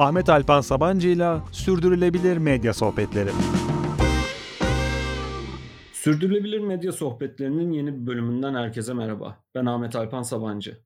Ahmet Alpan Sabancı ile Sürdürülebilir Medya Sohbetleri. Sürdürülebilir Medya Sohbetlerinin yeni bir bölümünden herkese merhaba. Ben Ahmet Alpan Sabancı.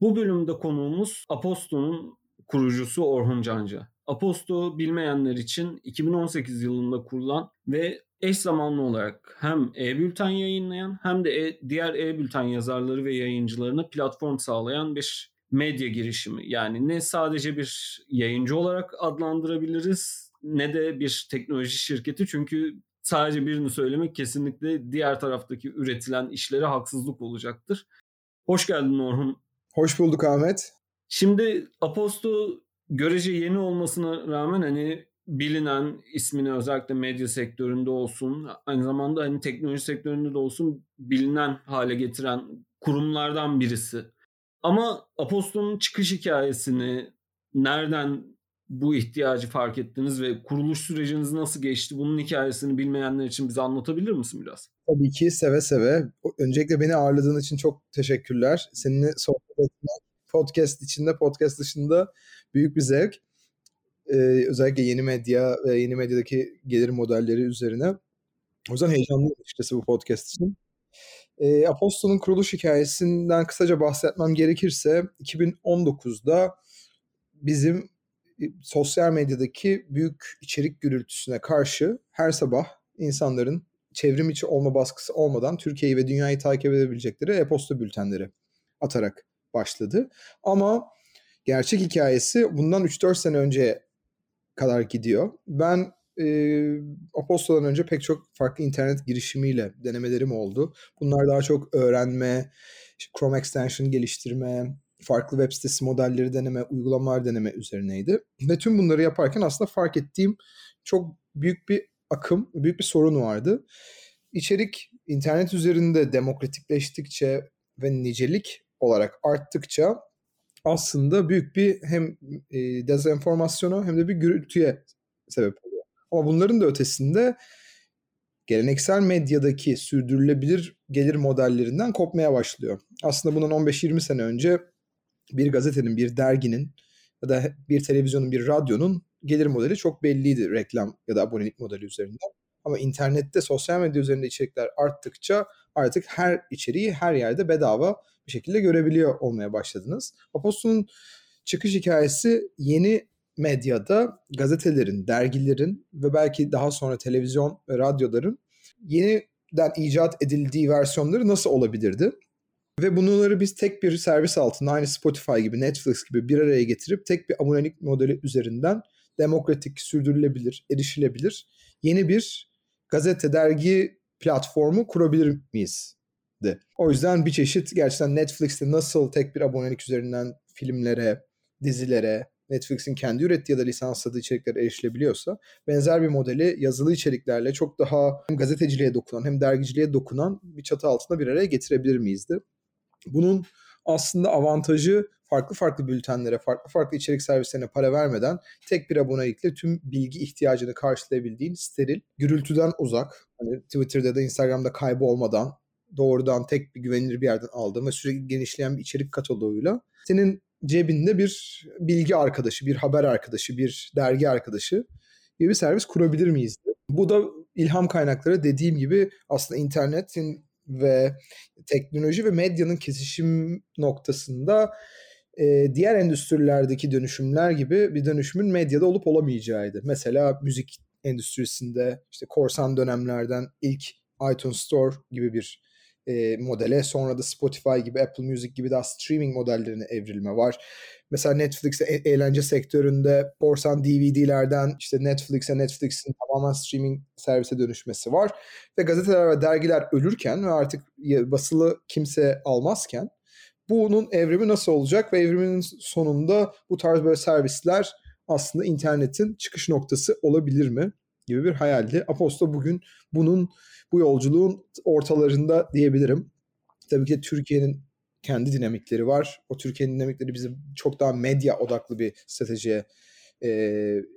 Bu bölümde konuğumuz Aposto'nun kurucusu Orhun Canca. Aposto bilmeyenler için 2018 yılında kurulan ve eş zamanlı olarak hem e-bülten yayınlayan hem de e- diğer e-bülten yazarları ve yayıncılarına platform sağlayan bir medya girişimi. Yani ne sadece bir yayıncı olarak adlandırabiliriz ne de bir teknoloji şirketi çünkü sadece birini söylemek kesinlikle diğer taraftaki üretilen işlere haksızlık olacaktır. Hoş geldin Orhun. Hoş bulduk Ahmet. Şimdi Aposto görece yeni olmasına rağmen hani bilinen ismini özellikle medya sektöründe olsun aynı zamanda hani teknoloji sektöründe de olsun bilinen hale getiren kurumlardan birisi. Ama Aposto'nun çıkış hikayesini nereden bu ihtiyacı fark ettiniz ve kuruluş süreciniz nasıl geçti? Bunun hikayesini bilmeyenler için bize anlatabilir misin biraz? Tabii ki seve seve. Öncelikle beni ağırladığın için çok teşekkürler. Seninle sohbet etmek podcast içinde, podcast dışında büyük bir zevk. Ee, özellikle yeni medya ve yeni medyadaki gelir modelleri üzerine. O yüzden heyecanlıyım açıkçası bu podcast için. E, Aposto'nun kuruluş hikayesinden kısaca bahsetmem gerekirse 2019'da bizim sosyal medyadaki büyük içerik gürültüsüne karşı her sabah insanların çevrim içi olma baskısı olmadan Türkiye'yi ve dünyayı takip edebilecekleri e-posta bültenleri atarak başladı. Ama gerçek hikayesi bundan 3-4 sene önce kadar gidiyor. Ben e, Apostol'dan önce pek çok farklı internet girişimiyle denemelerim oldu. Bunlar daha çok öğrenme, Chrome extension geliştirme, farklı web sitesi modelleri deneme, uygulamalar deneme üzerineydi. Ve tüm bunları yaparken aslında fark ettiğim çok büyük bir akım, büyük bir sorun vardı. İçerik internet üzerinde demokratikleştikçe ve nicelik olarak arttıkça aslında büyük bir hem dezenformasyona hem de bir gürültüye sebep oluyor. Ama bunların da ötesinde geleneksel medyadaki sürdürülebilir gelir modellerinden kopmaya başlıyor. Aslında bundan 15-20 sene önce bir gazetenin, bir derginin ya da bir televizyonun, bir radyonun gelir modeli çok belliydi reklam ya da abonelik modeli üzerinden. Ama internette, sosyal medya üzerinde içerikler arttıkça artık her içeriği her yerde bedava bir şekilde görebiliyor olmaya başladınız. Apostol'un çıkış hikayesi yeni medyada gazetelerin, dergilerin ve belki daha sonra televizyon ve radyoların yeniden icat edildiği versiyonları nasıl olabilirdi? Ve bunları biz tek bir servis altında aynı Spotify gibi, Netflix gibi bir araya getirip tek bir abonelik modeli üzerinden demokratik, sürdürülebilir, erişilebilir yeni bir gazete, dergi platformu kurabilir miyiz? De. O yüzden bir çeşit gerçekten Netflix'te nasıl tek bir abonelik üzerinden filmlere, dizilere, Netflix'in kendi ürettiği ya da lisansladığı içeriklere erişilebiliyorsa benzer bir modeli yazılı içeriklerle çok daha hem gazeteciliğe dokunan hem dergiciliğe dokunan bir çatı altında bir araya getirebilir miyizdi? Bunun aslında avantajı farklı farklı bültenlere, farklı farklı içerik servislerine para vermeden tek bir abonelikle tüm bilgi ihtiyacını karşılayabildiğin steril, gürültüden uzak, hani Twitter'da da Instagram'da kaybolmadan doğrudan tek bir güvenilir bir yerden aldığın ve sürekli genişleyen bir içerik kataloğuyla senin cebinde bir bilgi arkadaşı, bir haber arkadaşı, bir dergi arkadaşı gibi bir servis kurabilir miyiz? Bu da ilham kaynakları dediğim gibi aslında internetin ve teknoloji ve medyanın kesişim noktasında e, diğer endüstrilerdeki dönüşümler gibi bir dönüşümün medyada olup olamayacağıydı. Mesela müzik endüstrisinde işte korsan dönemlerden ilk iTunes Store gibi bir e, modele sonra da Spotify gibi Apple Music gibi daha streaming modellerine evrilme var. Mesela Netflix'e e- eğlence sektöründe korsan DVD'lerden işte Netflix'e Netflix'in tamamen streaming servise dönüşmesi var. Ve gazeteler ve dergiler ölürken ve artık basılı kimse almazken bunun evrimi nasıl olacak ve evrimin sonunda bu tarz böyle servisler aslında internetin çıkış noktası olabilir mi gibi bir hayaldi. Aposto bugün bunun bu yolculuğun ortalarında diyebilirim. Tabii ki Türkiye'nin kendi dinamikleri var. O Türkiye'nin dinamikleri bizi çok daha medya odaklı bir stratejiye e,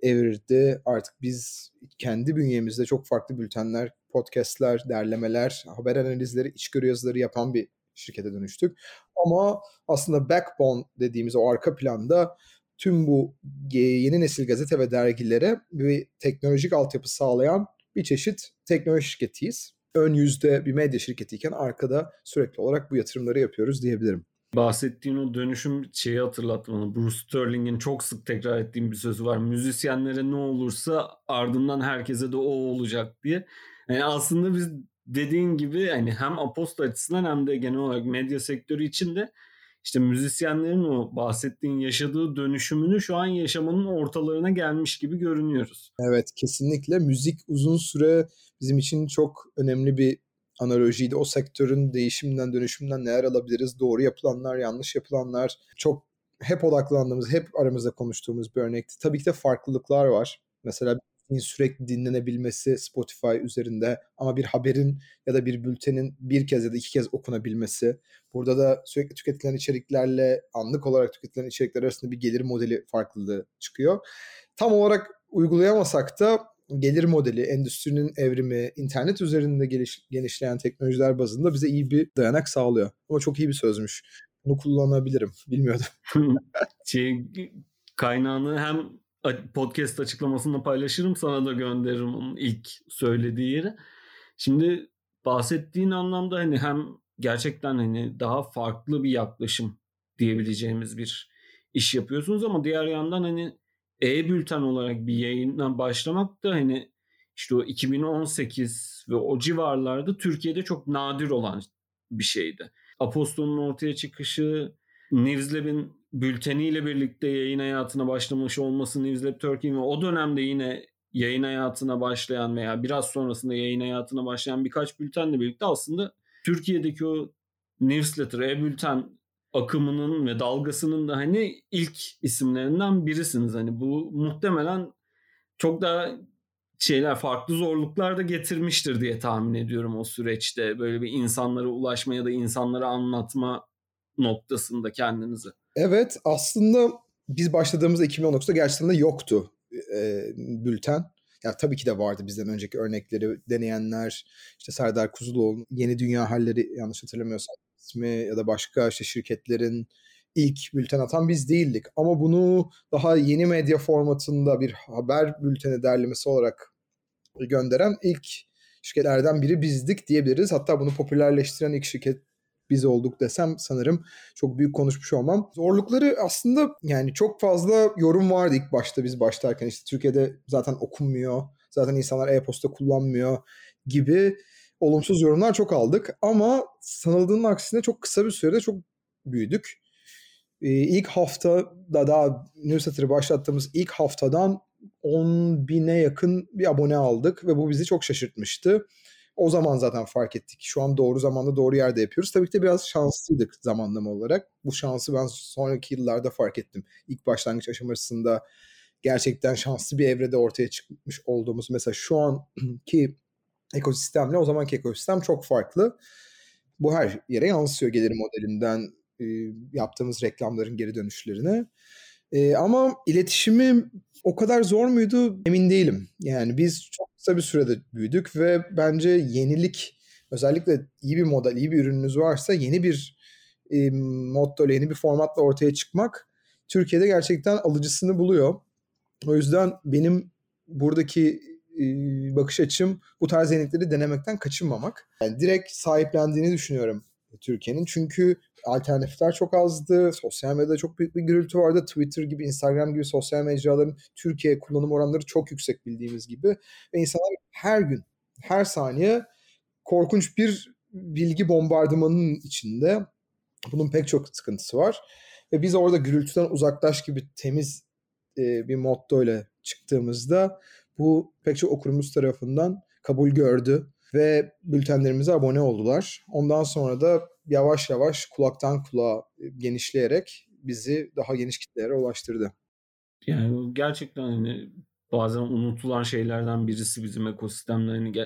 evirdi. Artık biz kendi bünyemizde çok farklı bültenler, podcastler, derlemeler, haber analizleri, içgörü yazıları yapan bir şirkete dönüştük. Ama aslında backbone dediğimiz o arka planda tüm bu yeni nesil gazete ve dergilere bir teknolojik altyapı sağlayan bir çeşit teknoloji şirketiyiz. Ön yüzde bir medya şirketiyken arkada sürekli olarak bu yatırımları yapıyoruz diyebilirim. Bahsettiğin o dönüşüm şeyi hatırlattı. Bruce Sterling'in çok sık tekrar ettiğim bir sözü var. Müzisyenlere ne olursa ardından herkese de o olacak diye. Yani aslında biz dediğin gibi hani hem Aposto açısından hem de genel olarak medya sektörü için de işte müzisyenlerin o bahsettiğin yaşadığı dönüşümünü şu an yaşamının ortalarına gelmiş gibi görünüyoruz. Evet kesinlikle müzik uzun süre bizim için çok önemli bir analojiydi. O sektörün değişiminden dönüşümünden neler alabiliriz? Doğru yapılanlar, yanlış yapılanlar. Çok hep odaklandığımız, hep aramızda konuştuğumuz bir örnekti. Tabii ki de farklılıklar var. Mesela sürekli dinlenebilmesi Spotify üzerinde ama bir haberin ya da bir bültenin bir kez ya da iki kez okunabilmesi. Burada da sürekli tüketilen içeriklerle anlık olarak tüketilen içerikler arasında bir gelir modeli farklılığı çıkıyor. Tam olarak uygulayamasak da gelir modeli, endüstrinin evrimi, internet üzerinde geliş, genişleyen teknolojiler bazında bize iyi bir dayanak sağlıyor. Ama çok iyi bir sözmüş. Bunu kullanabilirim. Bilmiyordum. şey, kaynağını hem podcast açıklamasında paylaşırım sana da gönderirim onun ilk söylediği yeri. Şimdi bahsettiğin anlamda hani hem gerçekten hani daha farklı bir yaklaşım diyebileceğimiz bir iş yapıyorsunuz ama diğer yandan hani e-bülten olarak bir yayından başlamak da hani işte o 2018 ve o civarlarda Türkiye'de çok nadir olan bir şeydi. Apostol'un ortaya çıkışı, Newslab'in bülteniyle birlikte yayın hayatına başlamış olması Newslab Turkey'in ve o dönemde yine yayın hayatına başlayan veya biraz sonrasında yayın hayatına başlayan birkaç bültenle birlikte aslında Türkiye'deki o newsletter, e-bülten akımının ve dalgasının da hani ilk isimlerinden birisiniz. Hani bu muhtemelen çok daha şeyler farklı zorluklar da getirmiştir diye tahmin ediyorum o süreçte. Böyle bir insanlara ulaşma ya da insanlara anlatma noktasında kendinizi. Evet aslında biz başladığımızda 2019'da gerçekten de yoktu e, bülten. Ya tabii ki de vardı bizden önceki örnekleri deneyenler. işte Serdar Kuzuloğlu, Yeni Dünya Halleri yanlış hatırlamıyorsam ismi ya da başka işte şirketlerin ilk bülten atan biz değildik. Ama bunu daha yeni medya formatında bir haber bülteni derlemesi olarak gönderen ilk şirketlerden biri bizdik diyebiliriz. Hatta bunu popülerleştiren ilk şirket biz olduk desem sanırım çok büyük konuşmuş olmam. Zorlukları aslında yani çok fazla yorum vardı ilk başta biz başlarken. işte Türkiye'de zaten okunmuyor. Zaten insanlar e-posta kullanmıyor gibi olumsuz yorumlar çok aldık. Ama sanıldığının aksine çok kısa bir sürede çok büyüdük. Ee, ilk haftada daha newsletter'ı başlattığımız ilk haftadan 10 bine yakın bir abone aldık ve bu bizi çok şaşırtmıştı. O zaman zaten fark ettik. Şu an doğru zamanda doğru yerde yapıyoruz. Tabii ki de biraz şanslıydık zamanlama olarak. Bu şansı ben sonraki yıllarda fark ettim. İlk başlangıç aşamasında gerçekten şanslı bir evrede ortaya çıkmış olduğumuz mesela şu anki ekosistemle o zamanki ekosistem çok farklı. Bu her yere yansıyor gelir modelinden yaptığımız reklamların geri dönüşlerine. E, ama iletişimi o kadar zor muydu emin değilim. Yani biz çok kısa bir sürede büyüdük ve bence yenilik özellikle iyi bir model, iyi bir ürününüz varsa yeni bir e, motto yeni bir formatla ortaya çıkmak Türkiye'de gerçekten alıcısını buluyor. O yüzden benim buradaki e, bakış açım bu tarz yenilikleri denemekten kaçınmamak. Yani direkt sahiplendiğini düşünüyorum Türkiye'nin. Çünkü alternatifler çok azdı. Sosyal medyada çok büyük bir gürültü vardı. Twitter gibi, Instagram gibi sosyal mecraların Türkiye kullanım oranları çok yüksek bildiğimiz gibi. Ve insanlar her gün, her saniye korkunç bir bilgi bombardımanının içinde. Bunun pek çok sıkıntısı var. Ve biz orada gürültüden uzaklaş gibi temiz e, bir motto ile çıktığımızda bu pek çok okurumuz tarafından kabul gördü ve bültenlerimize abone oldular. Ondan sonra da yavaş yavaş kulaktan kulağa genişleyerek bizi daha geniş kitlelere ulaştırdı. Yani gerçekten hani bazen unutulan şeylerden birisi bizim ekosistemde hani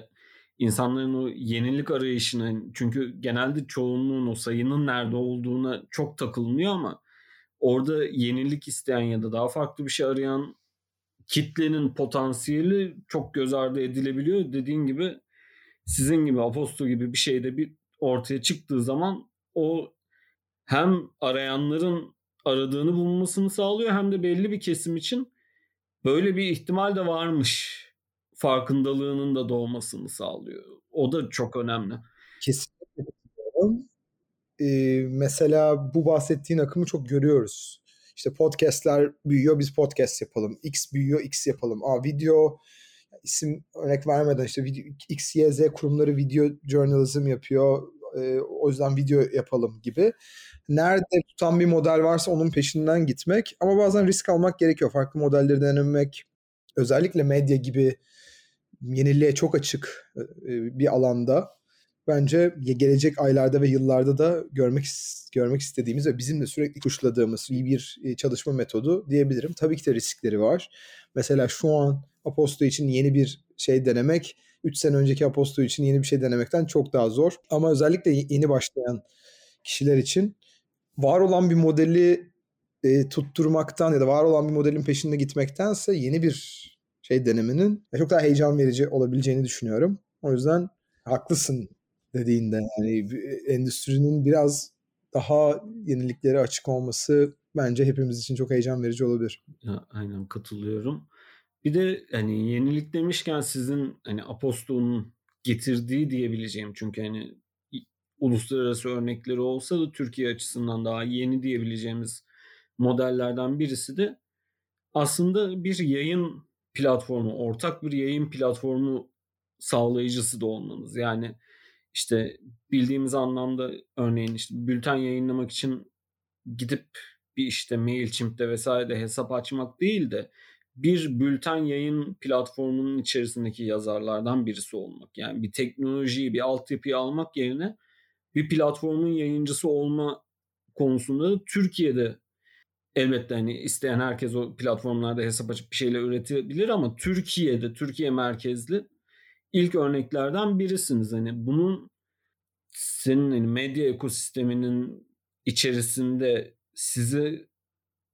insanların o yenilik arayışını hani çünkü genelde çoğunluğun o sayının nerede olduğuna çok takılmıyor ama orada yenilik isteyen ya da daha farklı bir şey arayan kitlenin potansiyeli çok göz ardı edilebiliyor. Dediğin gibi sizin gibi Aposto gibi bir şeyde bir ortaya çıktığı zaman o hem arayanların aradığını bulmasını sağlıyor hem de belli bir kesim için böyle bir ihtimal de varmış farkındalığının da doğmasını sağlıyor. O da çok önemli. Kesinlikle Ee, mesela bu bahsettiğin akımı çok görüyoruz. İşte podcastler büyüyor biz podcast yapalım. X büyüyor X yapalım. Aa video isim örnek vermeden işte video, X, Y, Z kurumları video journalism yapıyor. Ee, o yüzden video yapalım gibi. Nerede tutan bir model varsa onun peşinden gitmek. Ama bazen risk almak gerekiyor. Farklı modelleri denemek. Özellikle medya gibi yeniliğe çok açık e, bir alanda bence gelecek aylarda ve yıllarda da görmek görmek istediğimiz ve bizim de sürekli kuşladığımız iyi bir e, çalışma metodu diyebilirim. Tabii ki de riskleri var. Mesela şu an Aposto için yeni bir şey denemek 3 sene önceki Aposto için yeni bir şey denemekten çok daha zor. Ama özellikle yeni başlayan kişiler için var olan bir modeli e, tutturmaktan ya da var olan bir modelin peşinde gitmektense yeni bir şey denemenin çok daha heyecan verici olabileceğini düşünüyorum. O yüzden haklısın dediğinde yani endüstrinin biraz daha yeniliklere açık olması bence hepimiz için çok heyecan verici olabilir. Ya, aynen katılıyorum. Bir de hani yenilik demişken sizin hani Aposto'nun getirdiği diyebileceğim çünkü hani uluslararası örnekleri olsa da Türkiye açısından daha yeni diyebileceğimiz modellerden birisi de aslında bir yayın platformu, ortak bir yayın platformu sağlayıcısı da olmanız. Yani işte bildiğimiz anlamda örneğin işte bülten yayınlamak için gidip bir işte MailChimp'te vesaire hesap açmak değil de bir bülten yayın platformunun içerisindeki yazarlardan birisi olmak. Yani bir teknolojiyi, bir altyapıyı almak yerine bir platformun yayıncısı olma konusunda da Türkiye'de elbette hani isteyen herkes o platformlarda hesap açıp bir şeyler üretebilir ama Türkiye'de, Türkiye merkezli ilk örneklerden birisiniz. Hani bunun senin hani medya ekosisteminin içerisinde sizi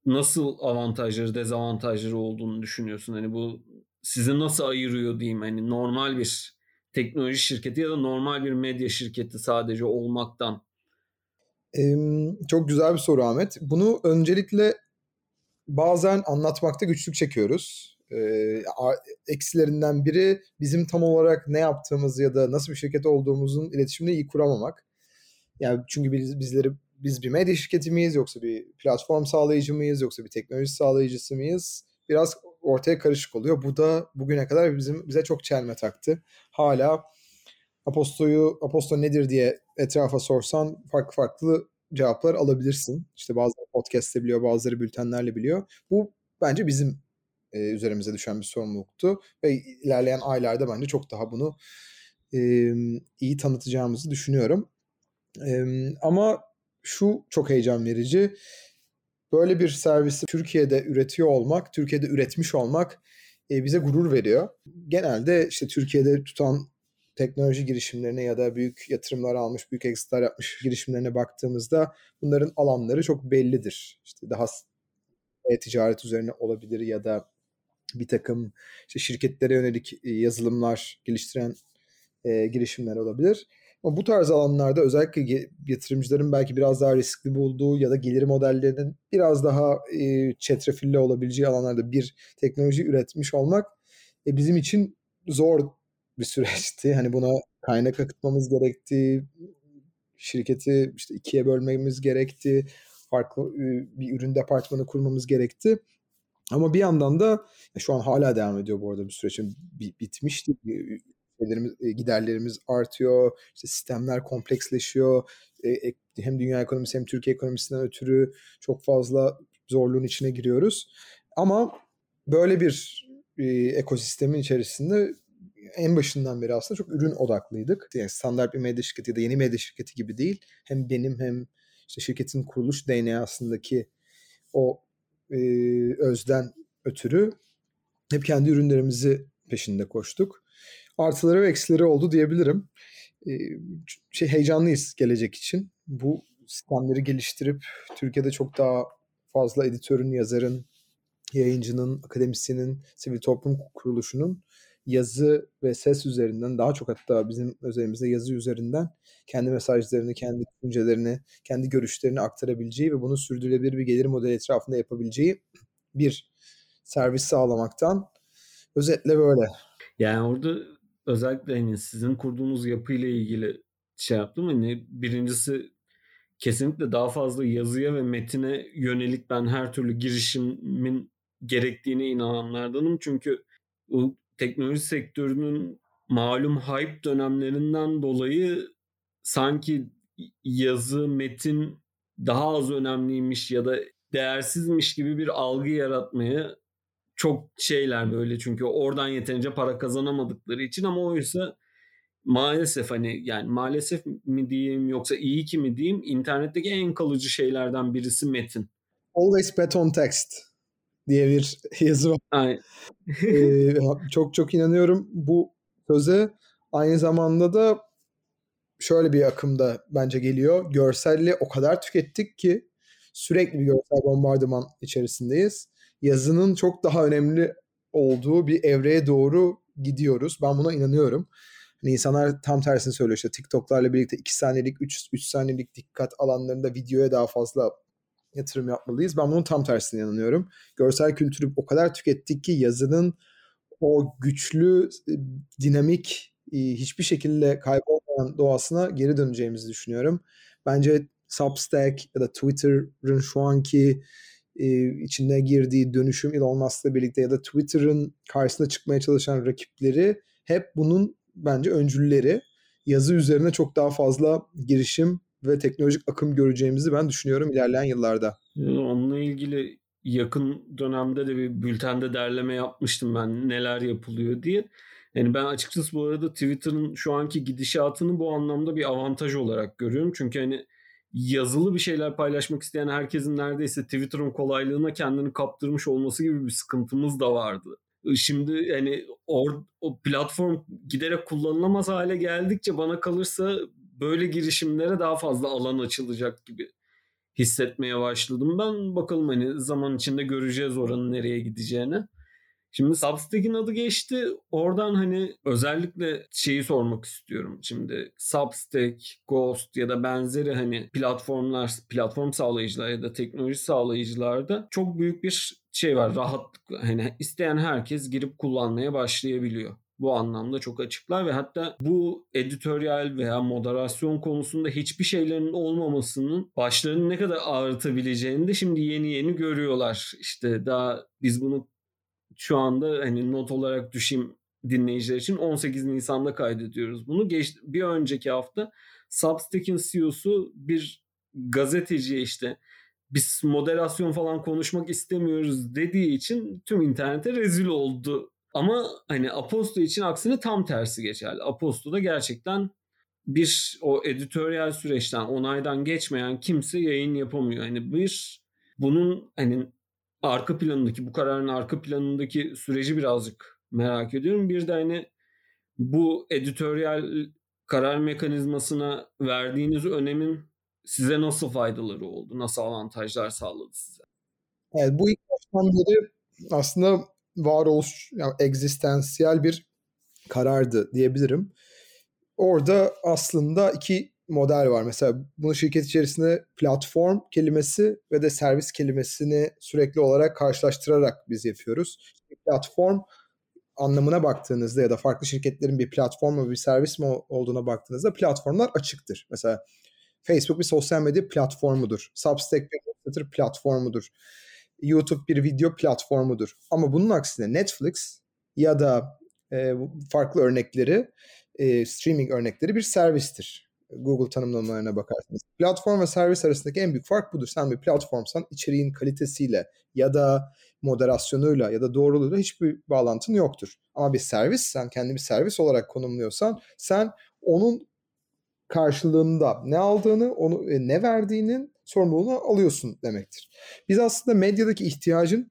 nasıl avantajları, dezavantajları olduğunu düşünüyorsun? Hani bu sizi nasıl ayırıyor diyeyim hani normal bir teknoloji şirketi ya da normal bir medya şirketi sadece olmaktan? Ee, çok güzel bir soru Ahmet. Bunu öncelikle bazen anlatmakta güçlük çekiyoruz e, eksilerinden biri bizim tam olarak ne yaptığımız ya da nasıl bir şirket olduğumuzun iletişimini iyi kuramamak. Yani çünkü biz, bizleri biz bir medya şirketi miyiz yoksa bir platform sağlayıcı mıyız yoksa bir teknoloji sağlayıcısı mıyız? Biraz ortaya karışık oluyor. Bu da bugüne kadar bizim bize çok çelme taktı. Hala Aposto'yu Aposto nedir diye etrafa sorsan farklı farklı cevaplar alabilirsin. İşte bazıları podcast'te biliyor, bazıları bültenlerle biliyor. Bu bence bizim e, üzerimize düşen bir sorumluluktu ve ilerleyen aylarda bence çok daha bunu e, iyi tanıtacağımızı düşünüyorum. E, ama şu çok heyecan verici. Böyle bir servisi Türkiye'de üretiyor olmak, Türkiye'de üretmiş olmak e, bize gurur veriyor. Genelde işte Türkiye'de tutan teknoloji girişimlerine ya da büyük yatırımlar almış, büyük exitler yapmış girişimlerine baktığımızda bunların alanları çok bellidir. İşte daha e-ticaret üzerine olabilir ya da bir takım işte şirketlere yönelik e, yazılımlar geliştiren e, girişimler olabilir. Ama bu tarz alanlarda özellikle yatırımcıların belki biraz daha riskli bulduğu ya da gelir modellerinin biraz daha e, çetrefilli olabileceği alanlarda bir teknoloji üretmiş olmak e, bizim için zor bir süreçti. Hani buna kaynak akıtmamız gerekti. Şirketi işte ikiye bölmemiz gerekti. Farklı bir ürün departmanı kurmamız gerekti. Ama bir yandan da şu an hala devam ediyor bu arada bu süreç. Bitmişti. Şeylerimiz, giderlerimiz artıyor. İşte sistemler kompleksleşiyor. Hem dünya ekonomisi hem Türkiye ekonomisinden ötürü çok fazla zorluğun içine giriyoruz. Ama böyle bir ekosistemin içerisinde en başından beri aslında çok ürün odaklıydık. Yani standart bir medya şirketi ya da yeni medya şirketi gibi değil. Hem benim hem işte şirketin kuruluş DNA'sındaki o e, özden ötürü hep kendi ürünlerimizi peşinde koştuk. Artıları ve eksileri oldu diyebilirim. E, şey heyecanlıyız gelecek için. Bu sistemleri geliştirip Türkiye'de çok daha fazla editörün, yazarın, yayıncının, akademisyenin, sivil toplum kuruluşunun yazı ve ses üzerinden daha çok hatta bizim özelimizde yazı üzerinden kendi mesajlarını, kendi düşüncelerini, kendi görüşlerini aktarabileceği ve bunu sürdürülebilir bir gelir modeli etrafında yapabileceği bir servis sağlamaktan özetle böyle. Yani orada özellikle hani sizin kurduğunuz yapıyla ilgili şey yaptım. Hani birincisi kesinlikle daha fazla yazıya ve metine yönelik ben her türlü girişimin gerektiğine inananlardanım. Çünkü bu teknoloji sektörünün malum hype dönemlerinden dolayı sanki yazı, metin daha az önemliymiş ya da değersizmiş gibi bir algı yaratmaya çok şeyler böyle çünkü oradan yeterince para kazanamadıkları için ama oysa maalesef hani yani maalesef mi diyeyim yoksa iyi ki mi diyeyim internetteki en kalıcı şeylerden birisi metin. Always bet on text diye bir yazı var. Aynen. ee, çok çok inanıyorum bu söze. Aynı zamanda da şöyle bir akımda bence geliyor. Görselli o kadar tükettik ki sürekli bir görsel bombardıman içerisindeyiz. Yazının çok daha önemli olduğu bir evreye doğru gidiyoruz. Ben buna inanıyorum. Hani insanlar tam tersini söylüyor işte TikTok'larla birlikte 2 saniyelik, 3, 3 saniyelik dikkat alanlarında videoya daha fazla yatırım yapmalıyız. Ben bunun tam tersine inanıyorum. Görsel kültürü o kadar tükettik ki yazının o güçlü, e, dinamik, e, hiçbir şekilde kaybolmayan doğasına geri döneceğimizi düşünüyorum. Bence Substack ya da Twitter'ın şu anki e, girdiği dönüşüm Elon Musk'la birlikte ya da Twitter'ın karşısına çıkmaya çalışan rakipleri hep bunun bence öncülleri. Yazı üzerine çok daha fazla girişim ve teknolojik akım göreceğimizi ben düşünüyorum ilerleyen yıllarda. Onunla ilgili yakın dönemde de bir bültende derleme yapmıştım ben neler yapılıyor diye. Yani ben açıkçası bu arada Twitter'ın şu anki gidişatını bu anlamda bir avantaj olarak görüyorum. Çünkü hani yazılı bir şeyler paylaşmak isteyen herkesin neredeyse Twitter'ın kolaylığına kendini kaptırmış olması gibi bir sıkıntımız da vardı. Şimdi yani or, o platform giderek kullanılamaz hale geldikçe bana kalırsa böyle girişimlere daha fazla alan açılacak gibi hissetmeye başladım. Ben bakalım hani zaman içinde göreceğiz oranın nereye gideceğini. Şimdi Substack'in adı geçti. Oradan hani özellikle şeyi sormak istiyorum. Şimdi Substack, Ghost ya da benzeri hani platformlar, platform sağlayıcılar ya da teknoloji sağlayıcılarda çok büyük bir şey var. Rahatlık hani isteyen herkes girip kullanmaya başlayabiliyor bu anlamda çok açıklar ve hatta bu editoryal veya moderasyon konusunda hiçbir şeylerin olmamasının başlarını ne kadar ağrıtabileceğini de şimdi yeni yeni görüyorlar. İşte daha biz bunu şu anda hani not olarak düşeyim dinleyiciler için 18 Nisan'da kaydediyoruz bunu. Geç, bir önceki hafta Substack'in CEO'su bir gazeteciye işte biz moderasyon falan konuşmak istemiyoruz dediği için tüm internete rezil oldu. Ama hani Aposto için aksine tam tersi geçerli. Aposto'da gerçekten bir o editoryal süreçten onaydan geçmeyen kimse yayın yapamıyor. Hani bir bunun hani arka planındaki bu kararın arka planındaki süreci birazcık merak ediyorum. Bir de hani bu editoryal karar mekanizmasına verdiğiniz önemin size nasıl faydaları oldu? Nasıl avantajlar sağladı size? Evet, bu ilk baştan beri aslında varoluş, yani egzistansiyel bir karardı diyebilirim. Orada aslında iki model var. Mesela bunu şirket içerisinde platform kelimesi ve de servis kelimesini sürekli olarak karşılaştırarak biz yapıyoruz. Platform anlamına baktığınızda ya da farklı şirketlerin bir platform mu bir servis mi olduğuna baktığınızda platformlar açıktır. Mesela Facebook bir sosyal medya platformudur. Substack bir Twitter platformudur. YouTube bir video platformudur. Ama bunun aksine Netflix ya da e, farklı örnekleri, e, streaming örnekleri bir servistir. Google tanımlamalarına bakarsanız. Platform ve servis arasındaki en büyük fark budur. Sen bir platformsan içeriğin kalitesiyle ya da moderasyonuyla ya da doğruluğuyla hiçbir bağlantın yoktur. Ama bir servis sen kendi bir servis olarak konumluyorsan sen onun karşılığında ne aldığını, onu e, ne verdiğinin sorumluluğunu alıyorsun demektir. Biz aslında medyadaki ihtiyacın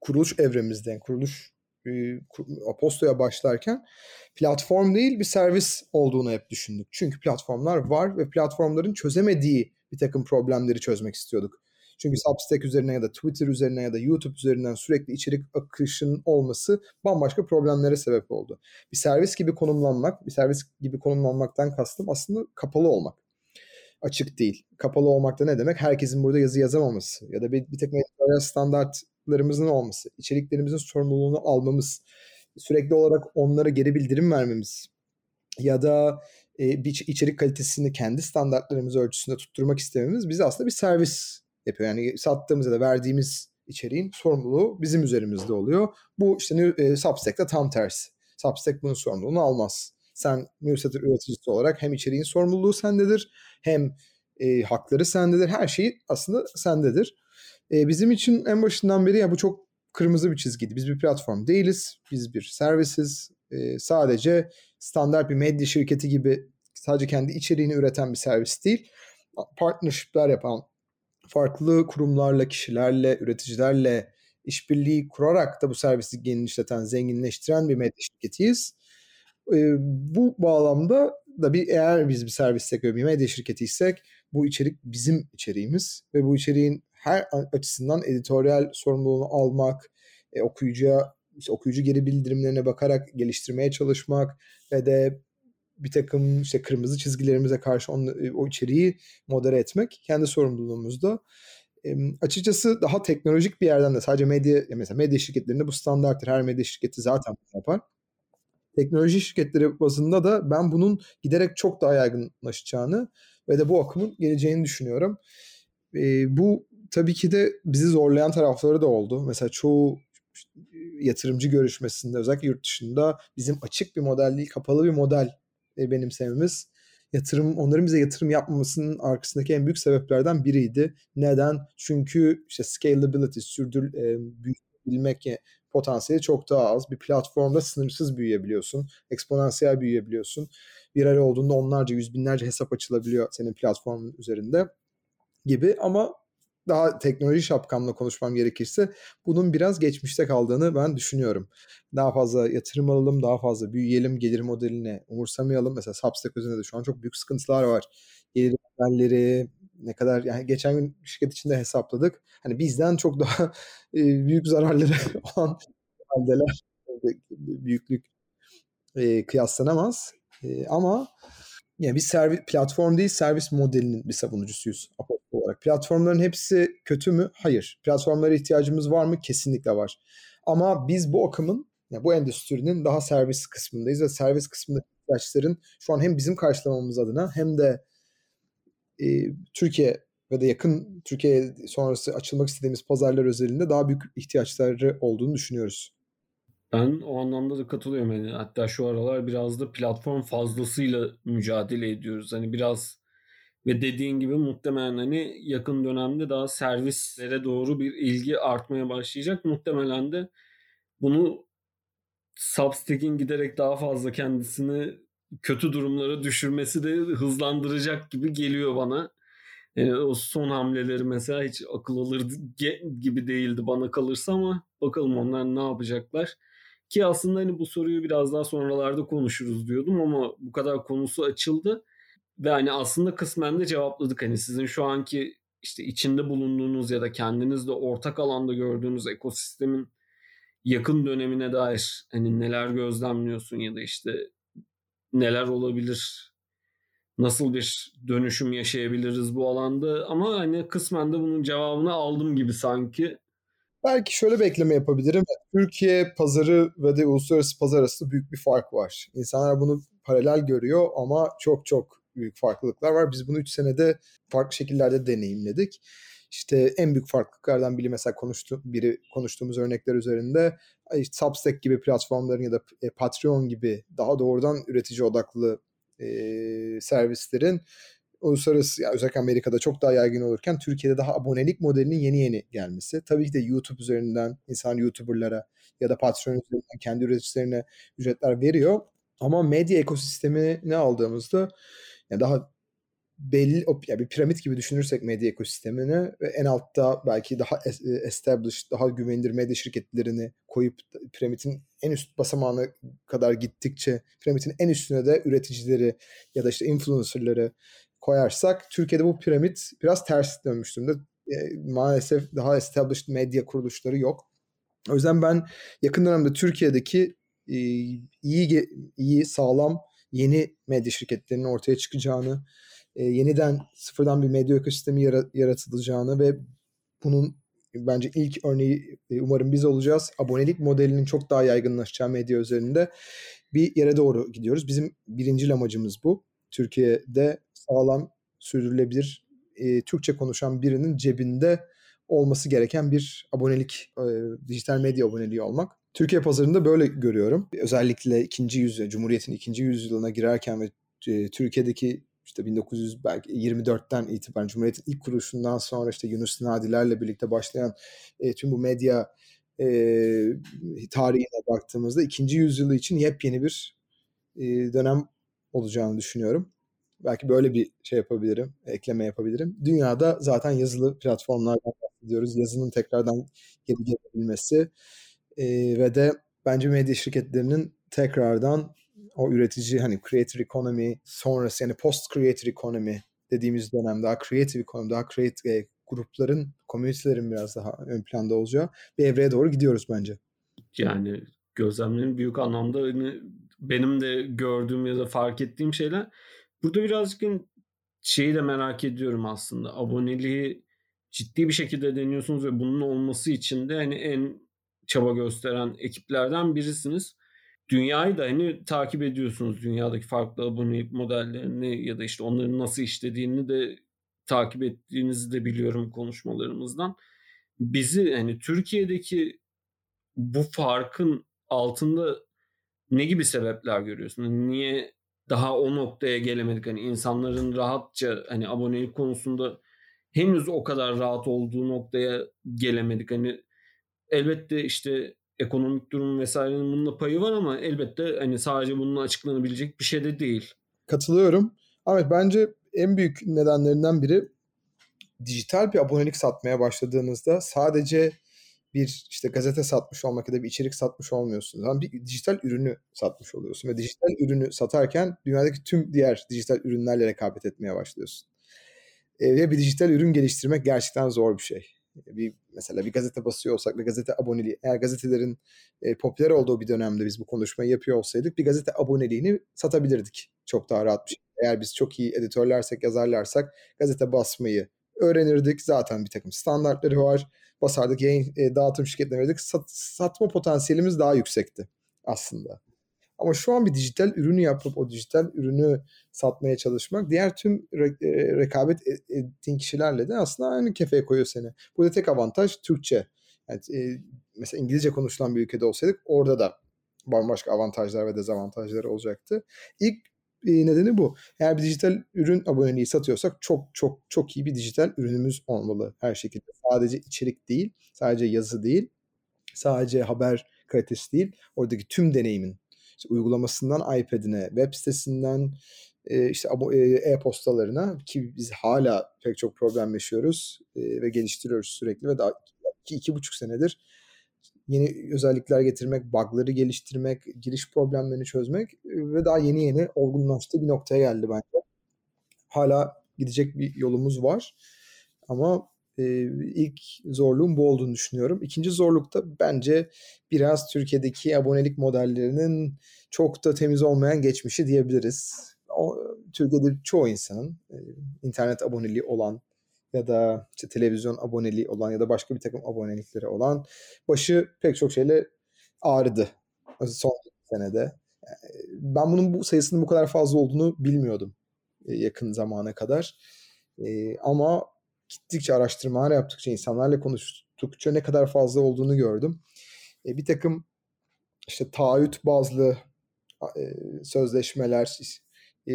kuruluş evremizden, kuruluş e, Aposto'ya başlarken platform değil bir servis olduğunu hep düşündük. Çünkü platformlar var ve platformların çözemediği bir takım problemleri çözmek istiyorduk. Çünkü Substack üzerine ya da Twitter üzerine ya da YouTube üzerinden sürekli içerik akışının olması bambaşka problemlere sebep oldu. Bir servis gibi konumlanmak, bir servis gibi konumlanmaktan kastım aslında kapalı olmak. Açık değil. Kapalı olmak da ne demek? Herkesin burada yazı yazamaması ya da bir, bir takım editoryal standartlarımızın olması, içeriklerimizin sorumluluğunu almamız, sürekli olarak onlara geri bildirim vermemiz ya da e, bir içerik kalitesini kendi standartlarımız ölçüsünde tutturmak istememiz bizi aslında bir servis yapıyor. Yani sattığımız ya da verdiğimiz içeriğin sorumluluğu bizim üzerimizde oluyor. Bu işte e, Substack'ta tam tersi. Substack bunun sorumluluğunu almaz. Sen newsletter üreticisi olarak hem içeriğin sorumluluğu sendedir hem e, hakları sendedir. Her şey aslında sendedir. E, bizim için en başından beri ya bu çok kırmızı bir çizgiydi. Biz bir platform değiliz. Biz bir servisiz. E, sadece standart bir medya şirketi gibi sadece kendi içeriğini üreten bir servis değil. Partnership'ler yapan farklı kurumlarla, kişilerle, üreticilerle işbirliği kurarak da bu servisi genişleten, zenginleştiren bir medya şirketiyiz. E, bu bağlamda da bir eğer biz bir servissek ve bir medya şirketiysek bu içerik bizim içeriğimiz ve bu içeriğin her açısından editoryal sorumluluğunu almak, e, okuyucuya işte okuyucu geri bildirimlerine bakarak geliştirmeye çalışmak ve de bir takım işte kırmızı çizgilerimize karşı onu, o içeriği modere etmek kendi sorumluluğumuzda. E, açıkçası daha teknolojik bir yerden de sadece medya mesela medya şirketlerinde bu standarttır. Her medya şirketi zaten bunu yapar. Teknoloji şirketleri bazında da ben bunun giderek çok daha yaygınlaşacağını ve de bu akımın geleceğini düşünüyorum. E, bu tabii ki de bizi zorlayan tarafları da oldu. Mesela çoğu yatırımcı görüşmesinde özellikle yurt dışında bizim açık bir model değil kapalı bir model benimsememiz yatırım onların bize yatırım yapmamasının arkasındaki en büyük sebeplerden biriydi. Neden? Çünkü işte scalability, sürdür e, büyüyebilmek potansiyeli çok daha az. Bir platformda sınırsız büyüyebiliyorsun. Eksponansiyel büyüyebiliyorsun. Viral olduğunda onlarca, yüz binlerce hesap açılabiliyor senin platformun üzerinde gibi ama daha teknoloji şapkamla konuşmam gerekirse bunun biraz geçmişte kaldığını ben düşünüyorum. Daha fazla yatırım alalım, daha fazla büyüyelim, gelir modeline umursamayalım. Mesela Substack üzerinde de şu an çok büyük sıkıntılar var. Gelir modelleri ne kadar yani geçen gün şirket içinde hesapladık. Hani bizden çok daha büyük zararları olan haldeler büyüklük kıyaslanamaz. Ama yani bir servis platform değil servis modelinin bir savunucusuyuz olarak. Platformların hepsi kötü mü? Hayır. Platformlara ihtiyacımız var mı? Kesinlikle var. Ama biz bu akımın yani bu endüstrinin daha servis kısmındayız ve servis kısmındaki ihtiyaçların şu an hem bizim karşılamamız adına hem de e, Türkiye ve de yakın Türkiye sonrası açılmak istediğimiz pazarlar özelinde daha büyük ihtiyaçları olduğunu düşünüyoruz. Ben o anlamda da katılıyorum. Yani hatta şu aralar biraz da platform fazlasıyla mücadele ediyoruz. Hani biraz ve dediğin gibi muhtemelen hani yakın dönemde daha servislere doğru bir ilgi artmaya başlayacak. Muhtemelen de bunu Substack'in giderek daha fazla kendisini kötü durumlara düşürmesi de hızlandıracak gibi geliyor bana. Yani o son hamleleri mesela hiç akıl alır gibi değildi bana kalırsa ama bakalım onlar ne yapacaklar. Ki aslında hani bu soruyu biraz daha sonralarda konuşuruz diyordum ama bu kadar konusu açıldı. Ve hani aslında kısmen de cevapladık. Hani sizin şu anki işte içinde bulunduğunuz ya da kendinizde ortak alanda gördüğünüz ekosistemin yakın dönemine dair hani neler gözlemliyorsun ya da işte neler olabilir nasıl bir dönüşüm yaşayabiliriz bu alanda ama hani kısmen de bunun cevabını aldım gibi sanki. Belki şöyle bir ekleme yapabilirim. Türkiye pazarı ve de uluslararası pazar arasında büyük bir fark var. İnsanlar bunu paralel görüyor ama çok çok büyük farklılıklar var. Biz bunu 3 senede farklı şekillerde deneyimledik. İşte en büyük farklılıklardan biri mesela konuştu, biri konuştuğumuz örnekler üzerinde işte Substack gibi platformların ya da e, Patreon gibi daha doğrudan üretici odaklı e, servislerin uluslararası yani özellikle Amerika'da çok daha yaygın olurken Türkiye'de daha abonelik modelinin yeni yeni gelmesi. Tabii ki de YouTube üzerinden insan YouTuber'lara ya da Patreon üzerinden kendi üreticilerine ücretler veriyor. Ama medya ekosistemini aldığımızda yani daha belli yani bir piramit gibi düşünürsek medya ekosistemini ve en altta belki daha e, established, daha güvenilir medya şirketlerini koyup piramidin en üst basamağına kadar gittikçe piramidin en üstüne de üreticileri ya da işte influencerları koyarsak Türkiye'de bu piramit biraz ters dönmüş durumda. e, maalesef daha established medya kuruluşları yok. O yüzden ben yakın dönemde Türkiye'deki e, iyi iyi sağlam yeni medya şirketlerinin ortaya çıkacağını, e, yeniden sıfırdan bir medya ekosistemi yaratılacağını ve bunun bence ilk örneği e, umarım biz olacağız. Abonelik modelinin çok daha yaygınlaşacağı medya üzerinde bir yere doğru gidiyoruz. Bizim birinci amacımız bu. Türkiye'de sağlam, sürdürülebilir, e, Türkçe konuşan birinin cebinde olması gereken bir abonelik, e, dijital medya aboneliği olmak. Türkiye pazarında böyle görüyorum. Özellikle ikinci yüzyıl, Cumhuriyet'in ikinci yüzyılına girerken ve e, Türkiye'deki işte 1924'ten itibaren Cumhuriyet'in ilk kuruluşundan sonra işte Yunus Nadiler'le birlikte başlayan e, tüm bu medya e, tarihine baktığımızda ikinci yüzyılı için yepyeni bir e, dönem olacağını düşünüyorum. Belki böyle bir şey yapabilirim, ekleme yapabilirim. Dünyada zaten yazılı platformlardan bahsediyoruz. Yazının tekrardan geri gelebilmesi e, ve de bence medya şirketlerinin tekrardan o üretici hani creator economy sonrası yani post creator economy dediğimiz dönem daha creative economy, daha creative e, grupların, komünitelerin biraz daha ön planda olacağı bir evreye doğru gidiyoruz bence. Yani gözlemlerin büyük anlamda hani benim de gördüğüm ya da fark ettiğim şeyler. Burada birazcık hani şeyi de merak ediyorum aslında. Aboneliği ciddi bir şekilde deniyorsunuz ve bunun olması için de hani en çaba gösteren ekiplerden birisiniz. Dünyayı da hani takip ediyorsunuz. Dünyadaki farklı abonelik modellerini ya da işte onların nasıl işlediğini de takip ettiğinizi de biliyorum konuşmalarımızdan. Bizi hani Türkiye'deki bu farkın altında ne gibi sebepler görüyorsun? Niye daha o noktaya gelemedik? Hani insanların rahatça hani abonelik konusunda henüz o kadar rahat olduğu noktaya gelemedik. Hani elbette işte ekonomik durum vesairenin bununla payı var ama elbette hani sadece bununla açıklanabilecek bir şey de değil. Katılıyorum. Evet bence en büyük nedenlerinden biri dijital bir abonelik satmaya başladığınızda sadece bir işte gazete satmış olmak ya da bir içerik satmış olmuyorsun. Ama bir dijital ürünü satmış oluyorsun ve dijital ürünü satarken dünyadaki tüm diğer dijital ürünlerle rekabet etmeye başlıyorsun. E, ve bir dijital ürün geliştirmek gerçekten zor bir şey. Bir mesela bir gazete basıyor olsak ve gazete aboneliği eğer gazetelerin e, popüler olduğu bir dönemde biz bu konuşmayı yapıyor olsaydık bir gazete aboneliğini satabilirdik çok daha rahat bir şey. Eğer biz çok iyi editörlersek, yazarlarsak gazete basmayı öğrenirdik. Zaten bir takım standartları var. Basardık, yayın e, dağıtım şirketine verdik. Sat, satma potansiyelimiz daha yüksekti aslında. Ama şu an bir dijital ürünü yapıp o dijital ürünü satmaya çalışmak diğer tüm re- e, rekabet e, ettiğin kişilerle de aslında aynı kefeye koyuyor seni. Burada tek avantaj Türkçe. Yani, e, mesela İngilizce konuşulan bir ülkede olsaydık orada da bambaşka avantajlar ve dezavantajları olacaktı. İlk e, nedeni bu. Eğer bir dijital ürün aboneliği satıyorsak çok çok çok iyi bir dijital ürünümüz olmalı her şekilde. Sadece içerik değil, sadece yazı değil, sadece haber kalitesi değil. Oradaki tüm deneyimin işte uygulamasından iPad'ine, web sitesinden e, işte e-postalarına ki biz hala pek çok problem yaşıyoruz e, ve geliştiriyoruz sürekli ve daha iki, iki buçuk senedir yeni özellikler getirmek, bug'ları geliştirmek, giriş problemlerini çözmek ve daha yeni yeni olgunlaştığı bir noktaya geldi bence. Hala gidecek bir yolumuz var ama e, ilk zorluğum bu olduğunu düşünüyorum. İkinci zorluk da bence biraz Türkiye'deki abonelik modellerinin çok da temiz olmayan geçmişi diyebiliriz. O, Türkiye'de çoğu insanın e, internet aboneliği olan ya da işte televizyon aboneliği olan ya da başka bir takım abonelikleri olan başı pek çok şeyle ağrıdı son senede. Ben bunun bu sayısının bu kadar fazla olduğunu bilmiyordum yakın zamana kadar. Ama gittikçe araştırmalar yaptıkça, insanlarla konuştukça ne kadar fazla olduğunu gördüm. Bir takım işte taahhüt bazlı sözleşmeler,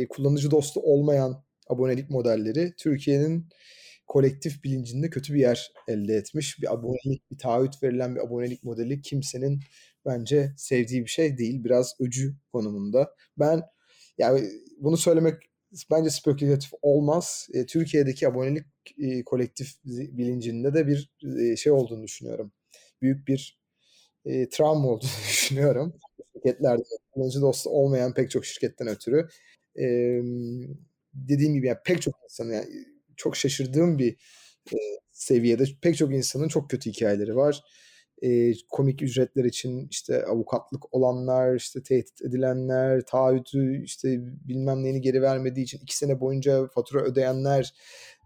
kullanıcı dostu olmayan abonelik modelleri Türkiye'nin kolektif bilincinde kötü bir yer elde etmiş. Bir abonelik, bir taahhüt verilen bir abonelik modeli kimsenin bence sevdiği bir şey değil. Biraz öcü konumunda. Ben yani bunu söylemek bence spekülatif olmaz. E, Türkiye'deki abonelik e, kolektif bilincinde de bir e, şey olduğunu düşünüyorum. Büyük bir e, travma olduğunu düşünüyorum. Şirketlerde kullanıcı dostu olmayan pek çok şirketten ötürü. E, dediğim gibi yani pek çok insanın yani çok şaşırdığım bir e, seviyede pek çok insanın çok kötü hikayeleri var. E, komik ücretler için işte avukatlık olanlar, işte tehdit edilenler, taahhütü işte bilmem neyini geri vermediği için iki sene boyunca fatura ödeyenler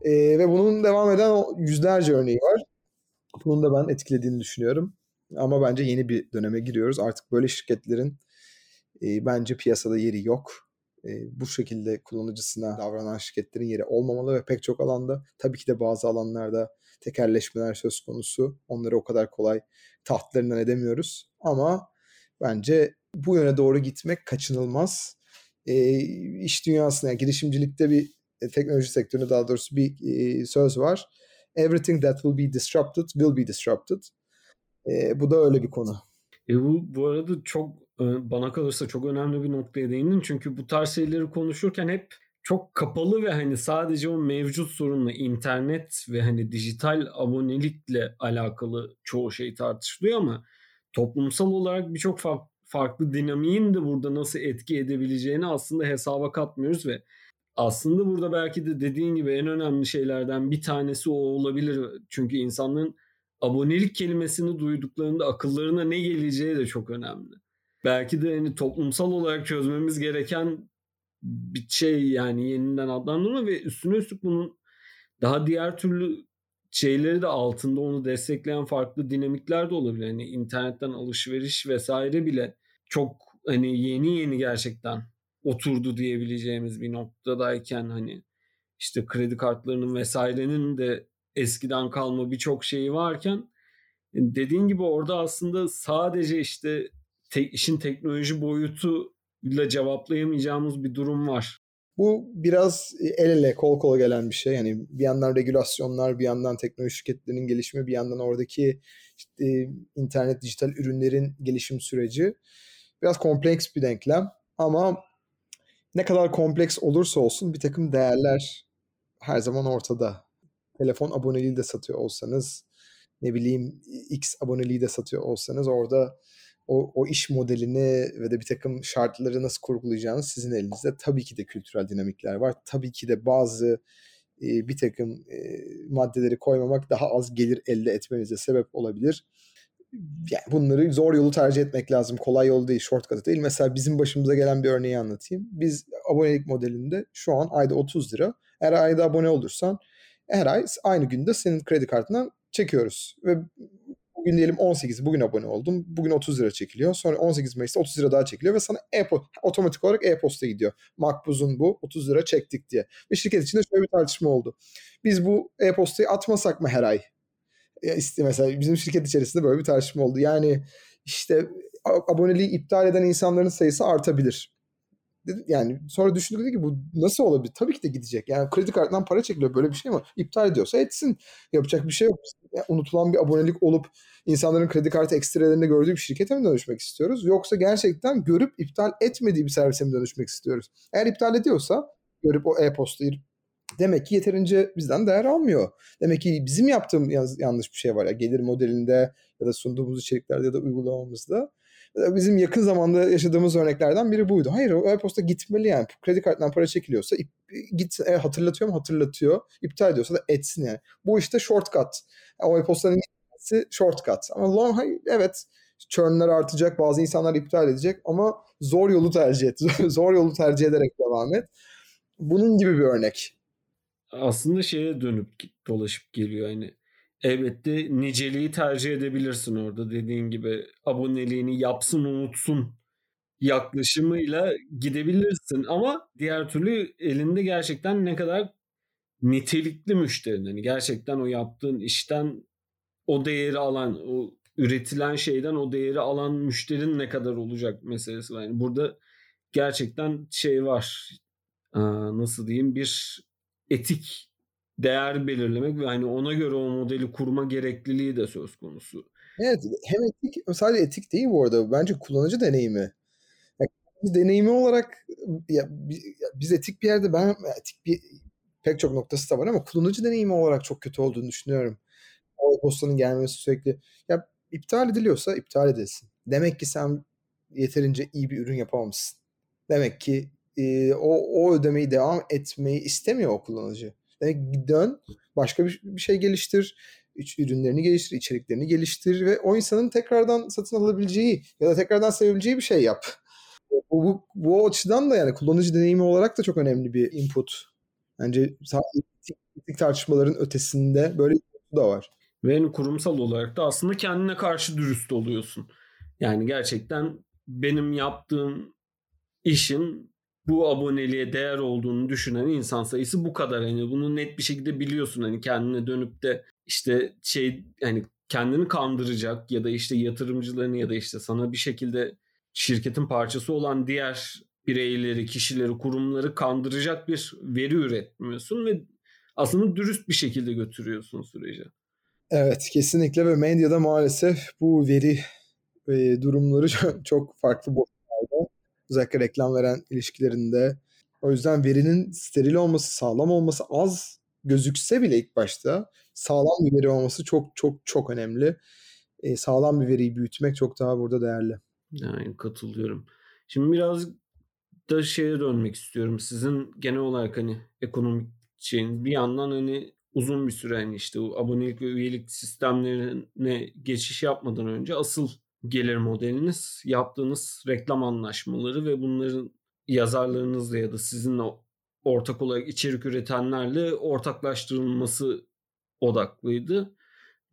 e, ve bunun devam eden yüzlerce örneği var. Bunun da ben etkilediğini düşünüyorum. Ama bence yeni bir döneme giriyoruz. Artık böyle şirketlerin e, bence piyasada yeri yok. E, bu şekilde kullanıcısına davranan şirketlerin yeri olmamalı ve pek çok alanda tabii ki de bazı alanlarda tekerleşmeler söz konusu. Onları o kadar kolay tahtlarından edemiyoruz. Ama bence bu yöne doğru gitmek kaçınılmaz. E, iş dünyasında, yani girişimcilikte bir e, teknoloji sektöründe daha doğrusu bir e, söz var. Everything that will be disrupted will be disrupted. E, bu da öyle bir konu. E bu bu arada çok e, bana kalırsa çok önemli bir noktaya değindin. Çünkü bu tarz şeyleri konuşurken hep çok kapalı ve hani sadece o mevcut sorunla internet ve hani dijital abonelikle alakalı çoğu şey tartışılıyor ama toplumsal olarak birçok farklı dinamiğin de burada nasıl etki edebileceğini aslında hesaba katmıyoruz ve aslında burada belki de dediğin gibi en önemli şeylerden bir tanesi o olabilir. Çünkü insanların abonelik kelimesini duyduklarında akıllarına ne geleceği de çok önemli. Belki de hani toplumsal olarak çözmemiz gereken bir şey yani yeniden adlandırma ve üstüne üstlük bunun daha diğer türlü şeyleri de altında onu destekleyen farklı dinamikler de olabilir. Hani internetten alışveriş vesaire bile çok hani yeni yeni gerçekten oturdu diyebileceğimiz bir noktadayken hani işte kredi kartlarının vesairenin de eskiden kalma birçok şeyi varken e, dediğin gibi orada aslında sadece işte te, işin teknoloji boyutuyla cevaplayamayacağımız bir durum var. Bu biraz el ele kol kola gelen bir şey. Yani bir yandan regülasyonlar, bir yandan teknoloji şirketlerinin gelişimi, bir yandan oradaki işte internet dijital ürünlerin gelişim süreci. Biraz kompleks bir denklem ama ne kadar kompleks olursa olsun bir takım değerler her zaman ortada. Telefon aboneliği de satıyor olsanız, ne bileyim X aboneliği de satıyor olsanız orada o, o iş modelini ve de bir takım şartları nasıl kurgulayacağınız sizin elinizde. Tabii ki de kültürel dinamikler var. Tabii ki de bazı e, bir takım e, maddeleri koymamak daha az gelir elde etmenize sebep olabilir yani bunları zor yolu tercih etmek lazım. Kolay yol değil, shortcut değil. Mesela bizim başımıza gelen bir örneği anlatayım. Biz abonelik modelinde şu an ayda 30 lira. Eğer ayda abone olursan her ay aynı günde senin kredi kartından çekiyoruz. Ve bugün diyelim 18 bugün abone oldum. Bugün 30 lira çekiliyor. Sonra 18 Mayıs'ta 30 lira daha çekiliyor ve sana e otomatik olarak e-posta gidiyor. Makbuzun bu 30 lira çektik diye. Ve şirket içinde şöyle bir tartışma oldu. Biz bu e-postayı atmasak mı her ay? işte mesela bizim şirket içerisinde böyle bir tartışma oldu. Yani işte aboneliği iptal eden insanların sayısı artabilir. Yani sonra düşündük ki bu nasıl olabilir? Tabii ki de gidecek. Yani kredi kartından para çekiliyor böyle bir şey mi? İptal ediyorsa etsin. Yapacak bir şey yok. Yani unutulan bir abonelik olup insanların kredi kartı ekstrelerinde gördüğü bir şirkete mi dönüşmek istiyoruz? Yoksa gerçekten görüp iptal etmediği bir servise mi dönüşmek istiyoruz? Eğer iptal ediyorsa görüp o e-postayı demek ki yeterince bizden değer almıyor. Demek ki bizim yaptığımız yanlış bir şey var ya gelir modelinde ya da sunduğumuz içeriklerde ya da uygulamamızda. Bizim yakın zamanda yaşadığımız örneklerden biri buydu. Hayır o e-posta gitmeli yani. Kredi kartından para çekiliyorsa git e, hatırlatıyor mu? Hatırlatıyor. İptal ediyorsa da etsin yani. Bu işte shortcut. Yani o e-postanın gitmesi shortcut. Ama long hayır, evet churn'lar artacak. Bazı insanlar iptal edecek ama zor yolu tercih et. zor yolu tercih ederek devam et. Bunun gibi bir örnek aslında şeye dönüp dolaşıp geliyor hani elbette niceliği tercih edebilirsin orada dediğin gibi aboneliğini yapsın unutsun yaklaşımıyla gidebilirsin ama diğer türlü elinde gerçekten ne kadar nitelikli müşterin hani gerçekten o yaptığın işten o değeri alan o üretilen şeyden o değeri alan müşterin ne kadar olacak meselesi var. Yani burada gerçekten şey var nasıl diyeyim bir etik değer belirlemek ve hani ona göre o modeli kurma gerekliliği de söz konusu. Evet hem etik sadece etik değil bu arada bence kullanıcı deneyimi. Yani, deneyimi olarak ya, biz etik bir yerde ben etik bir pek çok noktası da var ama kullanıcı deneyimi olarak çok kötü olduğunu düşünüyorum. O postanın gelmesi sürekli ya iptal ediliyorsa iptal edilsin. Demek ki sen yeterince iyi bir ürün yapamamışsın. Demek ki e, o, o ödemeyi devam etmeyi istemiyor o kullanıcı. Yani dön başka bir, bir şey geliştir. İç, ürünlerini geliştir, içeriklerini geliştir ve o insanın tekrardan satın alabileceği ya da tekrardan sevebileceği bir şey yap. Bu, bu, bu açıdan da yani kullanıcı deneyimi olarak da çok önemli bir input. Bence etik tartışmaların ötesinde böyle bir da var. Ve hani kurumsal olarak da aslında kendine karşı dürüst oluyorsun. Yani gerçekten benim yaptığım işin bu aboneliğe değer olduğunu düşünen insan sayısı bu kadar. Yani bunu net bir şekilde biliyorsun. Hani kendine dönüp de işte şey hani kendini kandıracak ya da işte yatırımcılarını ya da işte sana bir şekilde şirketin parçası olan diğer bireyleri, kişileri, kurumları kandıracak bir veri üretmiyorsun ve aslında dürüst bir şekilde götürüyorsun süreci. Evet kesinlikle ve medyada maalesef bu veri e, durumları çok farklı. Özellikle reklam veren ilişkilerinde. O yüzden verinin steril olması, sağlam olması az gözükse bile ilk başta sağlam bir veri olması çok çok çok önemli. E, sağlam bir veriyi büyütmek çok daha burada değerli. Yani katılıyorum. Şimdi biraz da şeye dönmek istiyorum. Sizin genel olarak hani ekonomik şeyin bir yandan hani uzun bir süre hani işte abonelik ve üyelik sistemlerine geçiş yapmadan önce asıl gelir modeliniz yaptığınız reklam anlaşmaları ve bunların yazarlarınızla ya da sizinle ortak olarak içerik üretenlerle ortaklaştırılması odaklıydı.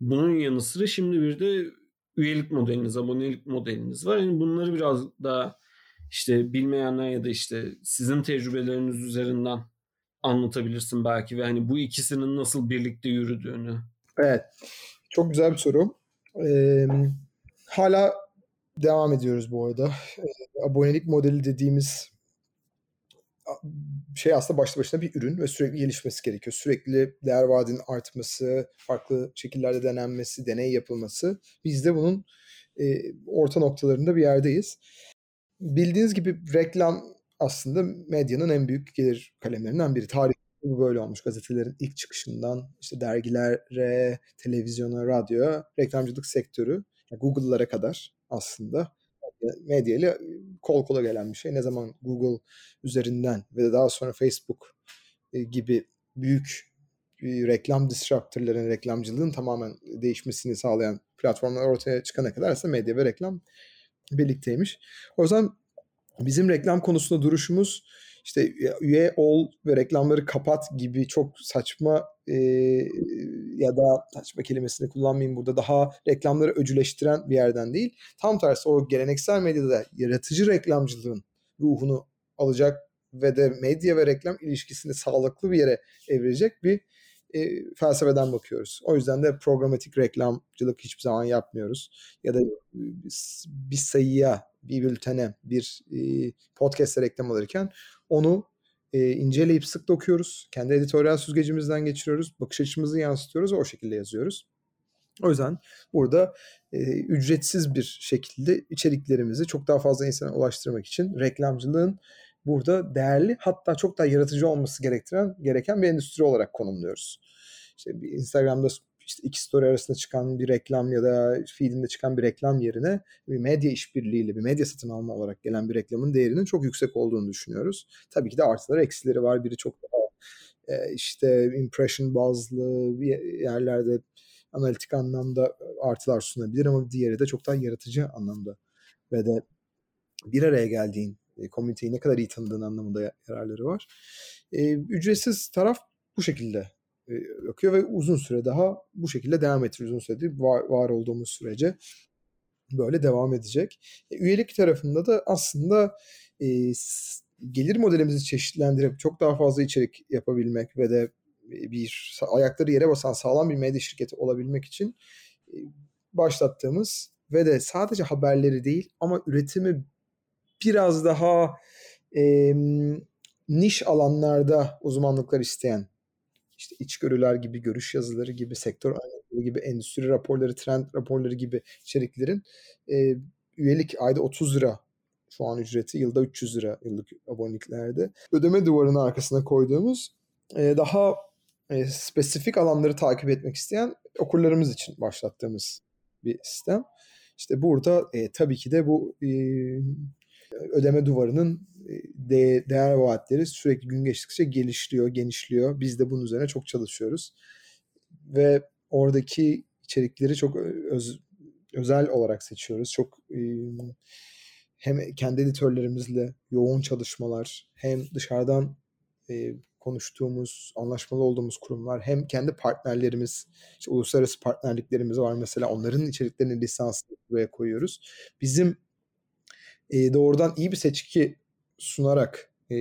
Bunun yanı sıra şimdi bir de üyelik modeliniz, abonelik modeliniz var. Yani bunları biraz daha işte bilmeyenler ya da işte sizin tecrübeleriniz üzerinden anlatabilirsin belki ve hani bu ikisinin nasıl birlikte yürüdüğünü. Evet. Çok güzel bir soru. Ee, hala devam ediyoruz bu arada. Ee, abonelik modeli dediğimiz şey aslında başlı başına bir ürün ve sürekli gelişmesi gerekiyor. Sürekli değer vaadinin artması, farklı şekillerde denenmesi, deney yapılması. Biz de bunun e, orta noktalarında bir yerdeyiz. Bildiğiniz gibi reklam aslında medyanın en büyük gelir kalemlerinden biri. Tarih bu böyle olmuş. Gazetelerin ilk çıkışından işte dergilere, televizyona, radyoya, reklamcılık sektörü, Google'lara kadar aslında medya ile kol kola gelen bir şey. Ne zaman Google üzerinden ve daha sonra Facebook gibi büyük reklam disruptorların reklamcılığın tamamen değişmesini sağlayan platformlar ortaya çıkana kadar aslında medya ve reklam birlikteymiş. O yüzden bizim reklam konusunda duruşumuz işte üye ol ve reklamları kapat gibi çok saçma e, ya da saçma kelimesini kullanmayayım burada daha reklamları öcüleştiren bir yerden değil. Tam tersi o geleneksel medyada yaratıcı reklamcılığın ruhunu alacak ve de medya ve reklam ilişkisini sağlıklı bir yere evirecek bir e, felsefeden bakıyoruz. O yüzden de programatik reklamcılık hiçbir zaman yapmıyoruz. Ya da bir sayıya, bir bültene, bir e, podcast'e reklam alırken onu e, inceleyip sık dokuyoruz. Kendi editoryal süzgecimizden geçiriyoruz. Bakış açımızı yansıtıyoruz ve o şekilde yazıyoruz. O yüzden burada e, ücretsiz bir şekilde içeriklerimizi çok daha fazla insana ulaştırmak için reklamcılığın burada değerli hatta çok daha yaratıcı olması gerektiren gereken bir endüstri olarak konumluyoruz. İşte bir Instagram'da işte iki story arasında çıkan bir reklam ya da feedinde çıkan bir reklam yerine bir medya işbirliğiyle bir medya satın alma olarak gelen bir reklamın değerinin çok yüksek olduğunu düşünüyoruz. Tabii ki de artıları eksileri var. Biri çok daha e, işte impression bazlı yerlerde analitik anlamda artılar sunabilir ama diğeri de çok daha yaratıcı anlamda ve de bir araya geldiğin e, komüniteyi ne kadar iyi tanıdığın anlamında yararları var. E, ücretsiz taraf bu şekilde e, akıyor ve uzun süre daha bu şekilde devam ettiriyor. Uzun süredir var, olduğumuz sürece böyle devam edecek. E, üyelik tarafında da aslında gelir modelimizi çeşitlendirip çok daha fazla içerik yapabilmek ve de bir ayakları yere basan sağlam bir medya şirketi olabilmek için başlattığımız ve de sadece haberleri değil ama üretimi biraz daha e, niş alanlarda uzmanlıklar isteyen işte içgörüler gibi, görüş yazıları gibi, sektör analizleri gibi, endüstri raporları, trend raporları gibi içeriklerin e, üyelik ayda 30 lira şu an ücreti, yılda 300 lira yıllık aboneliklerde. Ödeme duvarının arkasına koyduğumuz e, daha e, spesifik alanları takip etmek isteyen okurlarımız için başlattığımız bir sistem. İşte burada e, tabii ki de bu e, ödeme duvarının de, değer vaatleri sürekli gün geçtikçe gelişiyor, genişliyor. Biz de bunun üzerine çok çalışıyoruz. Ve oradaki içerikleri çok öz, özel olarak seçiyoruz. Çok e, hem kendi editörlerimizle yoğun çalışmalar hem dışarıdan e, konuştuğumuz, anlaşmalı olduğumuz kurumlar hem kendi partnerlerimiz, işte uluslararası partnerliklerimiz var mesela onların içeriklerini lisanslı buraya koyuyoruz. Bizim e, doğrudan iyi bir seçki sunarak e,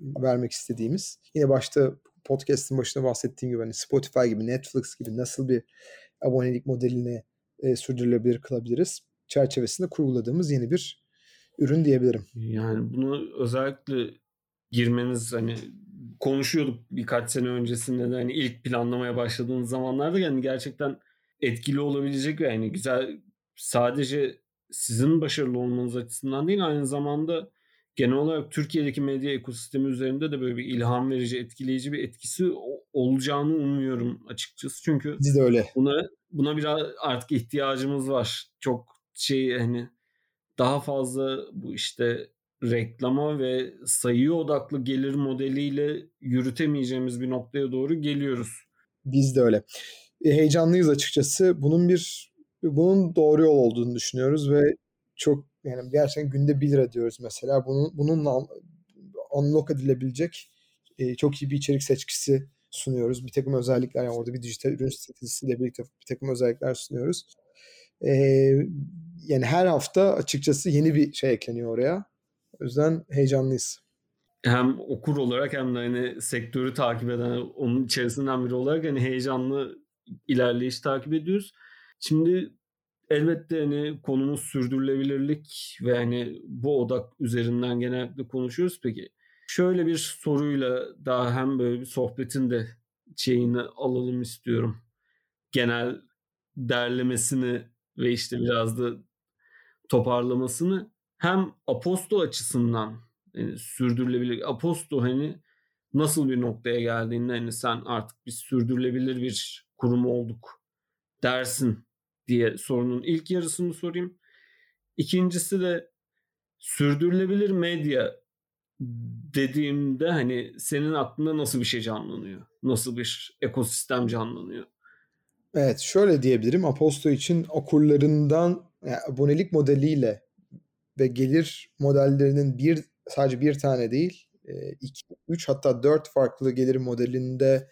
vermek istediğimiz yine başta podcast'ın başında bahsettiğim gibi hani Spotify gibi Netflix gibi nasıl bir abonelik modelini e, sürdürülebilir kılabiliriz çerçevesinde kurguladığımız yeni bir ürün diyebilirim. Yani bunu özellikle girmeniz hani konuşuyorduk birkaç sene öncesinde de hani ilk planlamaya başladığınız zamanlarda yani gerçekten etkili olabilecek ve yani güzel sadece sizin başarılı olmanız açısından değil aynı zamanda genel olarak Türkiye'deki medya ekosistemi üzerinde de böyle bir ilham verici, etkileyici bir etkisi olacağını umuyorum açıkçası. Çünkü Biz de öyle. Buna buna biraz artık ihtiyacımız var. Çok şey hani daha fazla bu işte reklama ve sayı odaklı gelir modeliyle yürütemeyeceğimiz bir noktaya doğru geliyoruz. Biz de öyle. E, heyecanlıyız açıkçası. Bunun bir bunun doğru yol olduğunu düşünüyoruz ve çok yani gerçekten günde 1 lira diyoruz mesela. Bunun bununla unlock edilebilecek e, çok iyi bir içerik seçkisi sunuyoruz. Bir takım özellikler yani orada bir dijital ürün stratejisiyle birlikte bir takım özellikler sunuyoruz. E, yani her hafta açıkçası yeni bir şey ekleniyor oraya. O yüzden heyecanlıyız. Hem okur olarak hem de hani sektörü takip eden onun içerisinden biri olarak hani heyecanlı ilerleyiş takip ediyoruz. Şimdi elbette hani konumuz sürdürülebilirlik ve hani bu odak üzerinden genellikle konuşuyoruz. Peki şöyle bir soruyla daha hem böyle bir sohbetin de şeyini alalım istiyorum. Genel derlemesini ve işte biraz da toparlamasını hem Aposto açısından yani sürdürülebilir Aposto hani nasıl bir noktaya geldiğinde hani sen artık biz sürdürülebilir bir kurum olduk dersin diye sorunun ilk yarısını sorayım. İkincisi de sürdürülebilir medya dediğimde hani senin aklında nasıl bir şey canlanıyor? Nasıl bir ekosistem canlanıyor? Evet şöyle diyebilirim. Aposto için okurlarından yani abonelik modeliyle ve gelir modellerinin bir sadece bir tane değil iki, üç hatta dört farklı gelir modelinde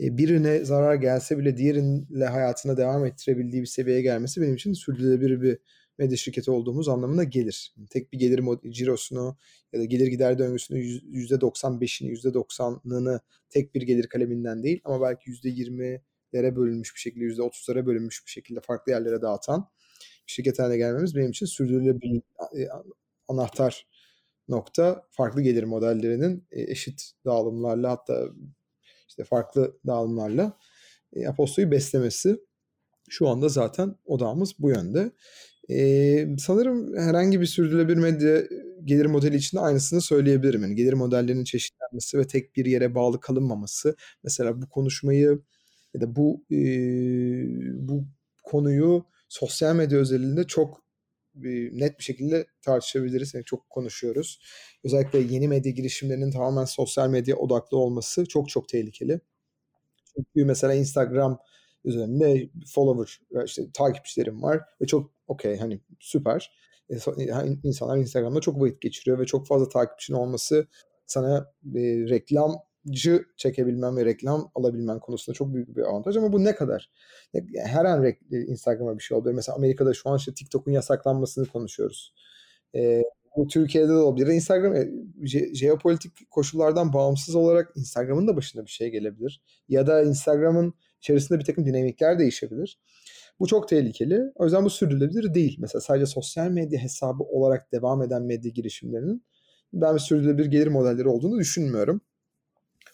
birine zarar gelse bile diğerinle hayatına devam ettirebildiği bir seviyeye gelmesi benim için sürdürülebilir bir medya şirketi olduğumuz anlamına gelir. Tek bir gelir cirosunu ya da gelir gider döngüsünü %95'ini %90'ını tek bir gelir kaleminden değil ama belki %20'lere bölünmüş bir şekilde %30'lara bölünmüş bir şekilde farklı yerlere dağıtan şirket haline gelmemiz benim için sürdürülebilir anahtar nokta farklı gelir modellerinin eşit dağılımlarla hatta işte farklı dağılımlarla Aposto'yu beslemesi. Şu anda zaten odağımız bu yönde. Ee, sanırım herhangi bir sürdürülebilir medya gelir modeli içinde aynısını söyleyebilirim. Yani gelir modellerinin çeşitlenmesi ve tek bir yere bağlı kalınmaması. Mesela bu konuşmayı ya da bu e, bu konuyu sosyal medya özelinde çok e, net bir şekilde tartışabiliriz. Yani çok konuşuyoruz. Özellikle yeni medya girişimlerinin tamamen sosyal medya odaklı olması çok çok tehlikeli. Çünkü mesela Instagram üzerinde follower işte takipçilerim var ve çok okey hani süper. İnsanlar Instagram'da çok vakit geçiriyor ve çok fazla takipçinin olması sana e, reklamcı çekebilmen ve reklam alabilmen konusunda çok büyük bir avantaj ama bu ne kadar? Her an Instagram'a bir şey oluyor. Mesela Amerika'da şu an işte TikTok'un yasaklanmasını konuşuyoruz. E, bu Türkiye'de de olabilir. Instagram e, je- jeopolitik koşullardan bağımsız olarak Instagram'ın da başına bir şey gelebilir. Ya da Instagram'ın içerisinde bir takım dinamikler değişebilir. Bu çok tehlikeli. O yüzden bu sürdürülebilir değil. Mesela sadece sosyal medya hesabı olarak devam eden medya girişimlerinin ben sürdürülebilir gelir modelleri olduğunu düşünmüyorum.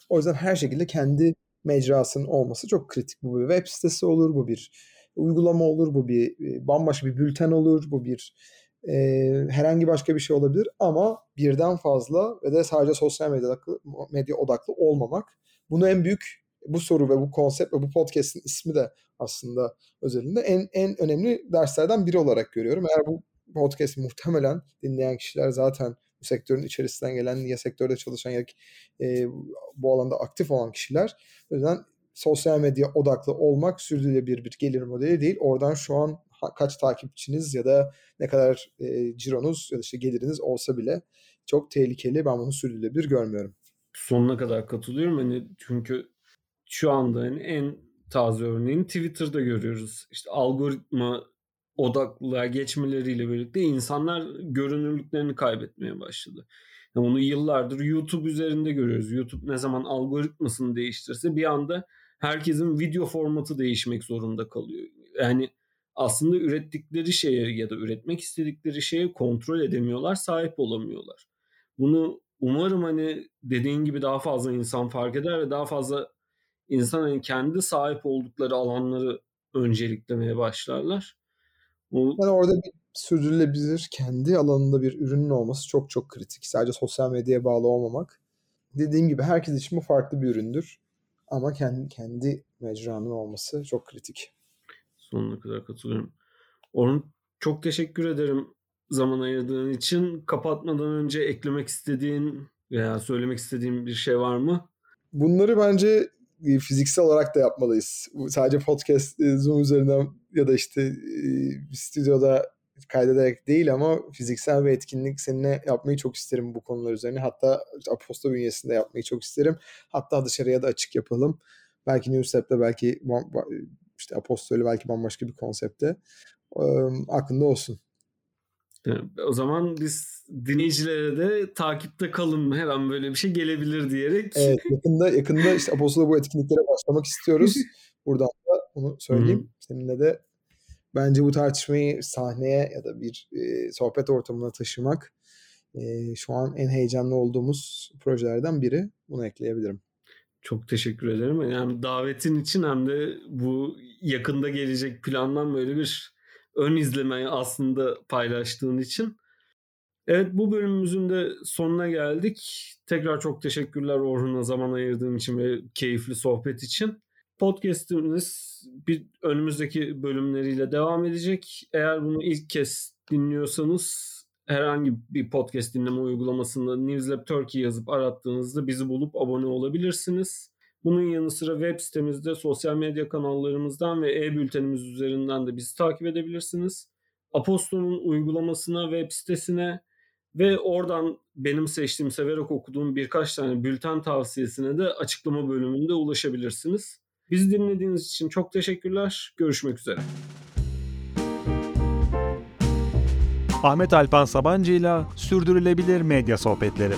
O yüzden her şekilde kendi mecrasının olması çok kritik. Bu bir web sitesi olur, bu bir uygulama olur, bu bir e, bambaşka bir bülten olur, bu bir e, herhangi başka bir şey olabilir ama birden fazla ve de sadece sosyal medya odaklı, medya odaklı olmamak bunu en büyük bu soru ve bu konsept ve bu podcast'in ismi de aslında özelinde en en önemli derslerden biri olarak görüyorum. Eğer bu podcast muhtemelen dinleyen kişiler zaten sektörün içerisinden gelen ya sektörde çalışan ya e, bu alanda aktif olan kişiler. O yüzden sosyal medya odaklı olmak sürdürülebilir bir gelir modeli değil. Oradan şu an kaç takipçiniz ya da ne kadar e, cironuz ya da işte geliriniz olsa bile çok tehlikeli. Ben bunu sürdürülebilir görmüyorum. Sonuna kadar katılıyorum. Hani çünkü şu anda hani en taze örneğini Twitter'da görüyoruz. İşte algoritma odaklılığa geçmeleriyle birlikte insanlar görünürlüklerini kaybetmeye başladı. Yani bunu yıllardır YouTube üzerinde görüyoruz. YouTube ne zaman algoritmasını değiştirse bir anda herkesin video formatı değişmek zorunda kalıyor. Yani aslında ürettikleri şeye ya da üretmek istedikleri şeye kontrol edemiyorlar, sahip olamıyorlar. Bunu umarım hani dediğin gibi daha fazla insan fark eder ve daha fazla insan hani kendi sahip oldukları alanları önceliklemeye başlarlar. Bu... Yani orada bir sürdürülebilir kendi alanında bir ürünün olması çok çok kritik. Sadece sosyal medyaya bağlı olmamak. Dediğim gibi herkes için bu farklı bir üründür. Ama kendi kendi mecranın olması çok kritik. Sonuna kadar katılıyorum. Orhun çok teşekkür ederim zaman ayırdığın için. Kapatmadan önce eklemek istediğin veya söylemek istediğin bir şey var mı? Bunları bence fiziksel olarak da yapmalıyız. Sadece podcast Zoom üzerinden ya da işte bir stüdyoda kaydederek değil ama fiziksel bir etkinlik seninle yapmayı çok isterim bu konular üzerine. Hatta Aposto bünyesinde yapmayı çok isterim. Hatta dışarıya da açık yapalım. Belki Newslep'te belki işte Aposto'yla belki bambaşka bir konsepte. aklında olsun. O zaman biz dinleyicilere de takipte kalın her an böyle bir şey gelebilir diyerek. Evet yakında yakında işte Apostol'a bu etkinliklere başlamak istiyoruz. Buradan da onu söyleyeyim. Hı-hı. Seninle de bence bu tartışmayı sahneye ya da bir e, sohbet ortamına taşımak e, şu an en heyecanlı olduğumuz projelerden biri. Bunu ekleyebilirim. Çok teşekkür ederim. Yani davetin için hem de bu yakında gelecek plandan böyle bir ön izlemeyi aslında paylaştığın için. Evet bu bölümümüzün de sonuna geldik. Tekrar çok teşekkürler Orhun'a zaman ayırdığın için ve keyifli sohbet için. Podcast'imiz bir önümüzdeki bölümleriyle devam edecek. Eğer bunu ilk kez dinliyorsanız herhangi bir podcast dinleme uygulamasında Newslab Turkey yazıp arattığınızda bizi bulup abone olabilirsiniz. Bunun yanı sıra web sitemizde, sosyal medya kanallarımızdan ve e-bültenimiz üzerinden de bizi takip edebilirsiniz. Aposto'nun uygulamasına, web sitesine ve oradan benim seçtiğim, severek okuduğum birkaç tane bülten tavsiyesine de açıklama bölümünde ulaşabilirsiniz. Bizi dinlediğiniz için çok teşekkürler. Görüşmek üzere. Ahmet Alpan Sabancı ile Sürdürülebilir Medya Sohbetleri.